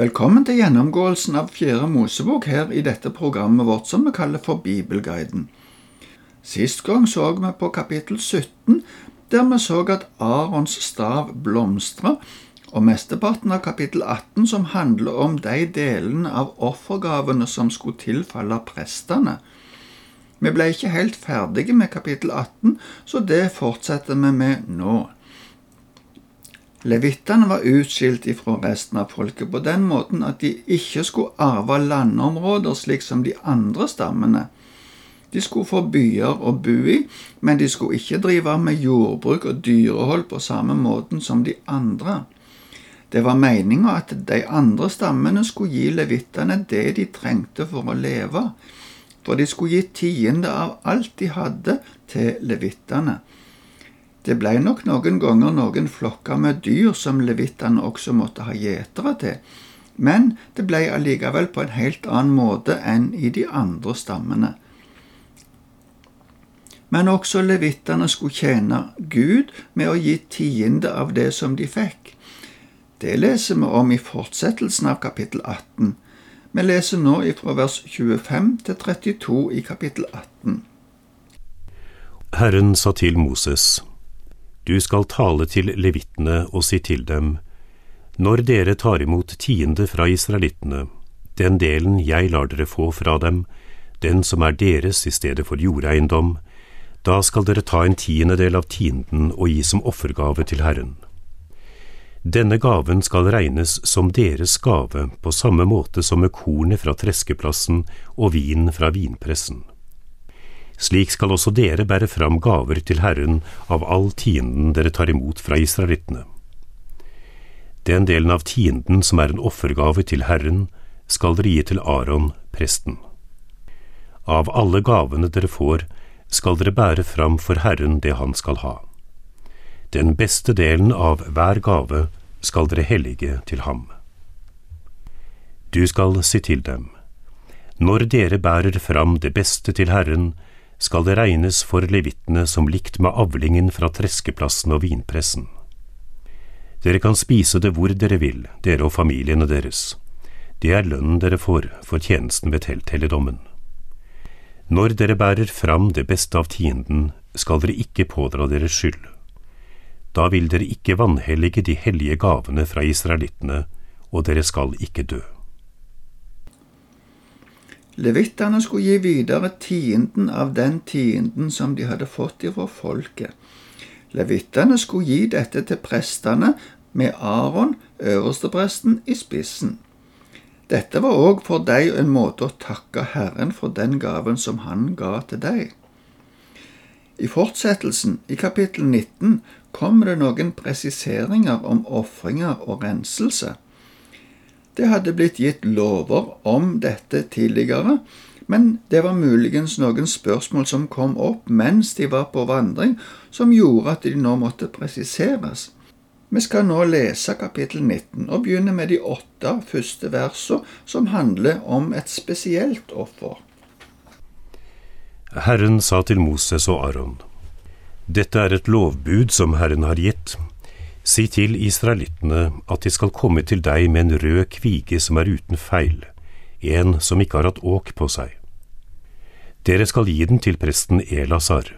Velkommen til gjennomgåelsen av Fjerde Mosebok her i dette programmet vårt som vi kaller for Bibelguiden. Sist gang så vi på kapittel 17, der vi så at Arons stav blomstra, og mesteparten av kapittel 18 som handler om de delene av offergavene som skulle tilfalle prestene. Vi ble ikke helt ferdige med kapittel 18, så det fortsetter vi med nå. Levittene var utskilt ifra resten av folket på den måten at de ikke skulle arve landområder slik som de andre stammene. De skulle få byer å bo i, men de skulle ikke drive med jordbruk og dyrehold på samme måten som de andre. Det var meninga at de andre stammene skulle gi levittene det de trengte for å leve, for de skulle gi tiende av alt de hadde, til levittene. Det ble nok noen ganger noen flokker med dyr som levittene også måtte ha gjetere til, men det ble allikevel på en helt annen måte enn i de andre stammene. Men også levittene skulle tjene Gud med å gi tiende av det som de fikk. Det leser vi om i fortsettelsen av kapittel 18. Vi leser nå ifra vers 25 til 32 i kapittel 18. Herren sa til Moses, Du skal tale til levittene og si til dem, Når dere tar imot tiende fra israelittene, den delen jeg lar dere få fra dem, den som er deres i stedet for jordeiendom, da skal dere ta en tiendedel av tienden og gi som offergave til Herren. Denne gaven skal regnes som deres gave på samme måte som med kornet fra treskeplassen og vinen fra vinpressen. Slik skal også dere bære fram gaver til Herren av all tienden dere tar imot fra israelittene. Den delen av tienden som er en offergave til Herren, skal dere gi til Aron, presten. Av alle gavene dere får, skal dere bære fram for Herren det han skal ha. Den beste delen av hver gave skal dere hellige til ham. Du skal si til dem, Når dere bærer fram det beste til Herren, skal det regnes for levittene som likt med avlingen fra treskeplassen og vinpressen. Dere kan spise det hvor dere vil, dere og familiene deres. Det er lønnen dere får for tjenesten ved telthelligdommen. Når dere bærer fram det beste av tienden, skal dere ikke pådra deres skyld. Da vil dere ikke vanhellige de hellige gavene fra israelittene, og dere skal ikke dø. Levittene skulle gi videre tienden av den tienden som de hadde fått ifra folket. Levittene skulle gi dette til prestene, med Aron, øverstepresten, i spissen. Dette var òg for deg en måte å takke Herren for den gaven som Han ga til deg. I fortsettelsen, i kapittel 19, kommer det noen presiseringer om ofringer og renselse. Det hadde blitt gitt lover om dette tidligere, men det var muligens noen spørsmål som kom opp mens de var på vandring, som gjorde at de nå måtte presiseres. Vi skal nå lese kapittel 19 og begynne med de åtte første versene som handler om et spesielt offer. Herren sa til Moses og Aron, Dette er et lovbud som Herren har gitt. Si til israelittene at de skal komme til deg med en rød kvige som er uten feil, en som ikke har hatt åk på seg. Dere skal gi den til presten Elasar.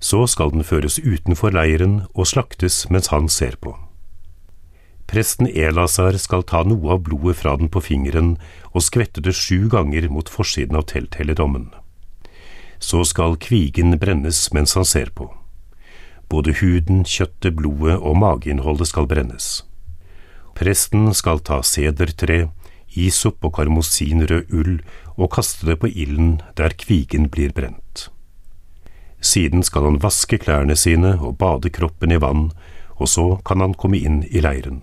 Så skal den føres utenfor leiren og slaktes mens han ser på. Presten Elasar skal ta noe av blodet fra den på fingeren og skvette det sju ganger mot forsiden av telthelligdommen. Så skal kvigen brennes mens han ser på. Både huden, kjøttet, blodet og mageinnholdet skal brennes. Presten skal ta sedertre, isop og karmosinrød ull og kaste det på ilden der kvigen blir brent. Siden skal han vaske klærne sine og bade kroppen i vann, og så kan han komme inn i leiren.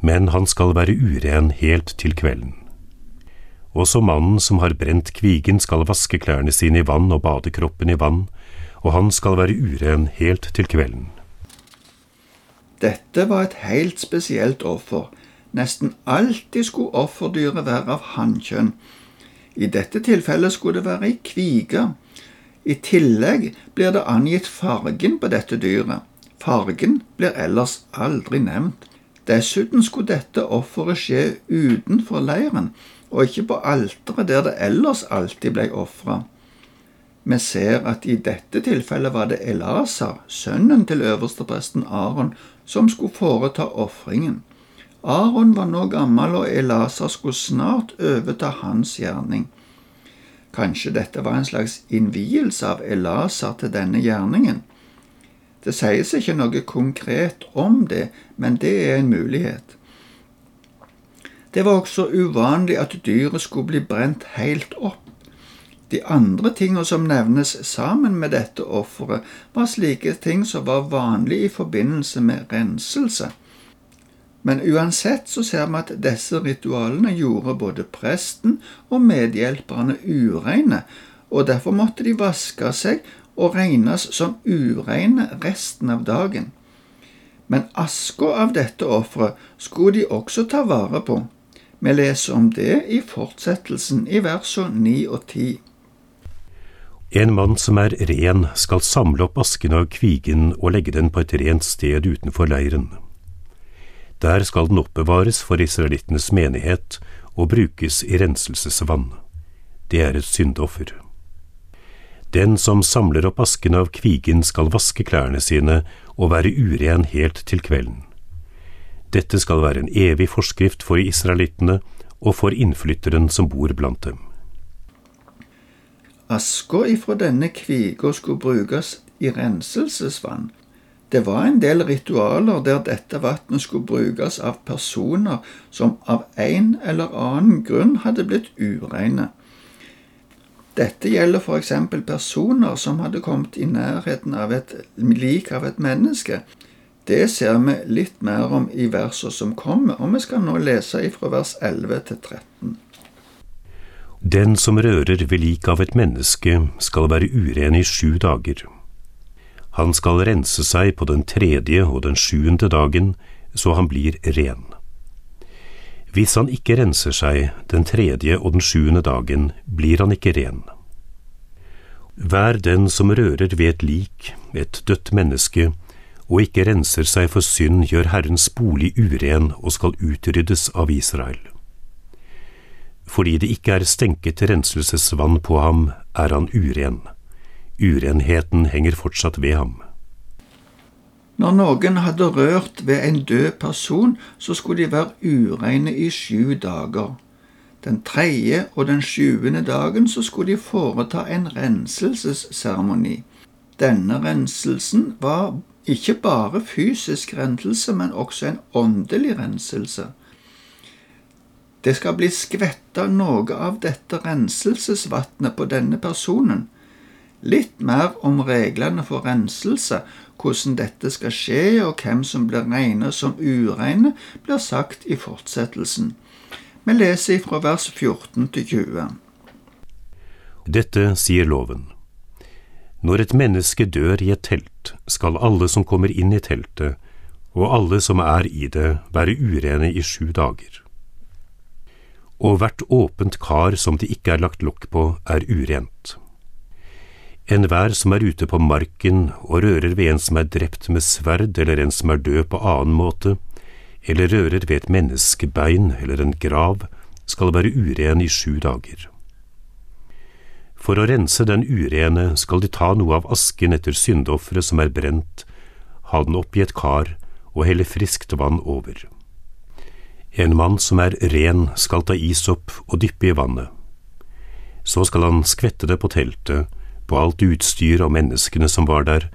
Men han skal være uren helt til kvelden. Også mannen som har brent kvigen skal vaske klærne sine i vann og bade kroppen i vann, og han skal være uren helt til kvelden. Dette var et helt spesielt offer. Nesten alltid skulle offerdyret være av hannkjønn. I dette tilfellet skulle det være ei kvige, i tillegg blir det angitt fargen på dette dyret. Fargen blir ellers aldri nevnt. Dessuten skulle dette offeret skje utenfor leiren, og ikke på alteret der det ellers alltid ble ofra. Vi ser at i dette tilfellet var det Elasar, sønnen til øverstepresten Aron, som skulle foreta ofringen. Aron var nå gammel, og Elasar skulle snart overta hans gjerning. Kanskje dette var en slags innvielse av Elasar til denne gjerningen. Det sies ikke noe konkret om det, men det er en mulighet. Det var også uvanlig at dyret skulle bli brent helt opp. De andre tingene som nevnes sammen med dette offeret, var slike ting som var vanlig i forbindelse med renselse. Men uansett så ser vi at disse ritualene gjorde både presten og medhjelperne ureine, og derfor måtte de vaske seg og regnes som ureine resten av dagen. Men aska av dette offeret skulle de også ta vare på. Vi leser om det i fortsettelsen i versene 9 og 10. En mann som er ren, skal samle opp asken av kvigen og legge den på et rent sted utenfor leiren. Der skal den oppbevares for israelittenes menighet og brukes i renselsesvann. Det er et syndoffer. Den som samler opp asken av kvigen skal vaske klærne sine og være uren helt til kvelden. Dette skal være en evig forskrift for israelittene og for innflytteren som bor blant dem. Aska ifra denne kviga skulle brukes i renselsesvann. Det var en del ritualer der dette vannet skulle brukes av personer som av en eller annen grunn hadde blitt ureine. Dette gjelder f.eks. personer som hadde kommet i nærheten av et lik av et menneske. Det ser vi litt mer om i versene som kommer, og vi skal nå lese ifra vers 11 til 13. Den som rører ved lik av et menneske, skal være uren i sju dager. Han skal rense seg på den tredje og den sjuende dagen, så han blir ren. Hvis han ikke renser seg den tredje og den sjuende dagen, blir han ikke ren. Vær den som rører ved et lik, et dødt menneske, og ikke renser seg for synd, gjør Herrens bolig uren og skal utryddes av Israel. Fordi det ikke er stenket renselsesvann på ham, er han uren. Urenheten henger fortsatt ved ham. Når noen hadde rørt ved en død person, så skulle de være ureine i sju dager. Den tredje og den sjuende dagen så skulle de foreta en renselsesseremoni. Denne renselsen var ikke bare fysisk renselse, men også en åndelig renselse. Det skal bli skvetta noe av dette renselsesvannet på denne personen. Litt mer om reglene for renselse, hvordan dette skal skje og hvem som blir regnet som ureine, blir sagt i fortsettelsen. Vi leser fra vers 14 til 20. Dette sier loven. Når et menneske dør i et telt, skal alle som kommer inn i teltet, og alle som er i det, være urene i sju dager. Og hvert åpent kar som det ikke er lagt lokk på, er urent. Enhver som er ute på marken og rører ved en som er drept med sverd eller en som er død på annen måte, eller rører ved et menneskebein eller en grav, skal være uren i sju dager. For å rense den urene skal de ta noe av asken etter syndofferet som er brent, ha den opp i et kar og helle friskt vann over. En mann som er ren skal ta isop og dyppe i vannet. Så skal han skvette det på teltet, på alt utstyr og menneskene som var der,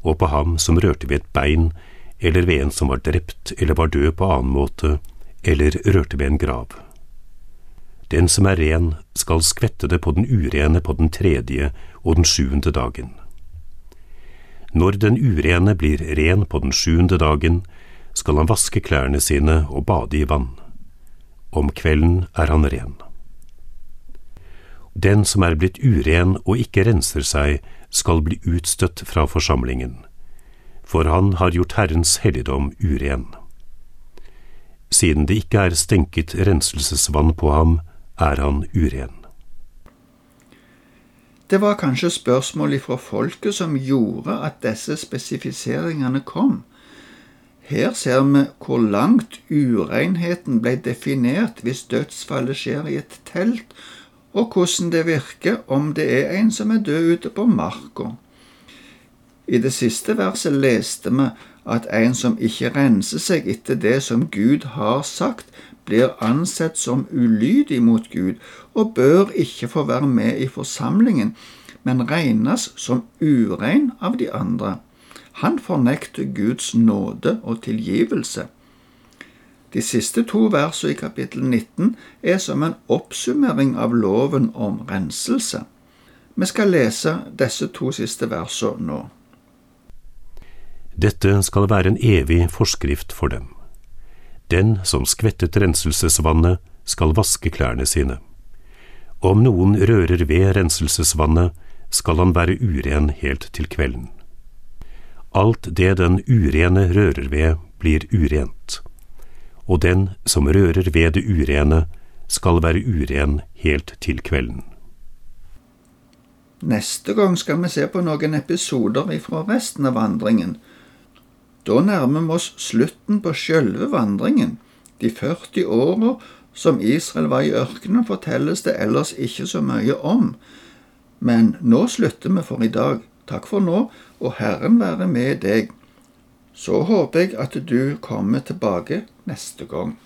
og på ham som rørte ved et bein, eller ved en som var drept eller var død på annen måte, eller rørte ved en grav. Den som er ren, skal skvette det på den urene på den tredje og den sjuende dagen. Når den urene blir ren på den sjuende dagen, skal han vaske klærne sine og bade i vann. Om kvelden er han ren. Den som er blitt uren og ikke renser seg, skal bli utstøtt fra forsamlingen, for han har gjort Herrens helligdom uren. Siden det ikke er stenket renselsesvann på ham, er han uren. Det var kanskje spørsmål fra folket som gjorde at disse spesifiseringene kom. Her ser vi hvor langt urenheten ble definert hvis dødsfallet skjer i et telt, og hvordan det virker om det er en som er død ute på marka. I det siste verset leste vi at en som ikke renser seg etter det som Gud har sagt, blir ansett som ulydig mot Gud og bør ikke få være med i forsamlingen, men regnes som urein av de andre. Han fornekter Guds nåde og tilgivelse. De siste to versene i kapittel 19 er som en oppsummering av loven om renselse. Vi skal lese disse to siste versene nå. Dette skal være en evig forskrift for dem. Den som skvettet renselsesvannet, skal vaske klærne sine. Om noen rører ved renselsesvannet, skal han være uren helt til kvelden. Alt det den urene rører ved, blir urent, og den som rører ved det urene, skal være uren helt til kvelden. Neste gang skal vi se på noen episoder ifra resten av vandringen. Da nærmer vi oss slutten på sjølve vandringen. De 40 åra som Israel var i ørkenen, fortelles det ellers ikke så mye om. Men nå slutter vi for i dag. Takk for nå, og Herren være med deg. Så håper jeg at du kommer tilbake neste gang.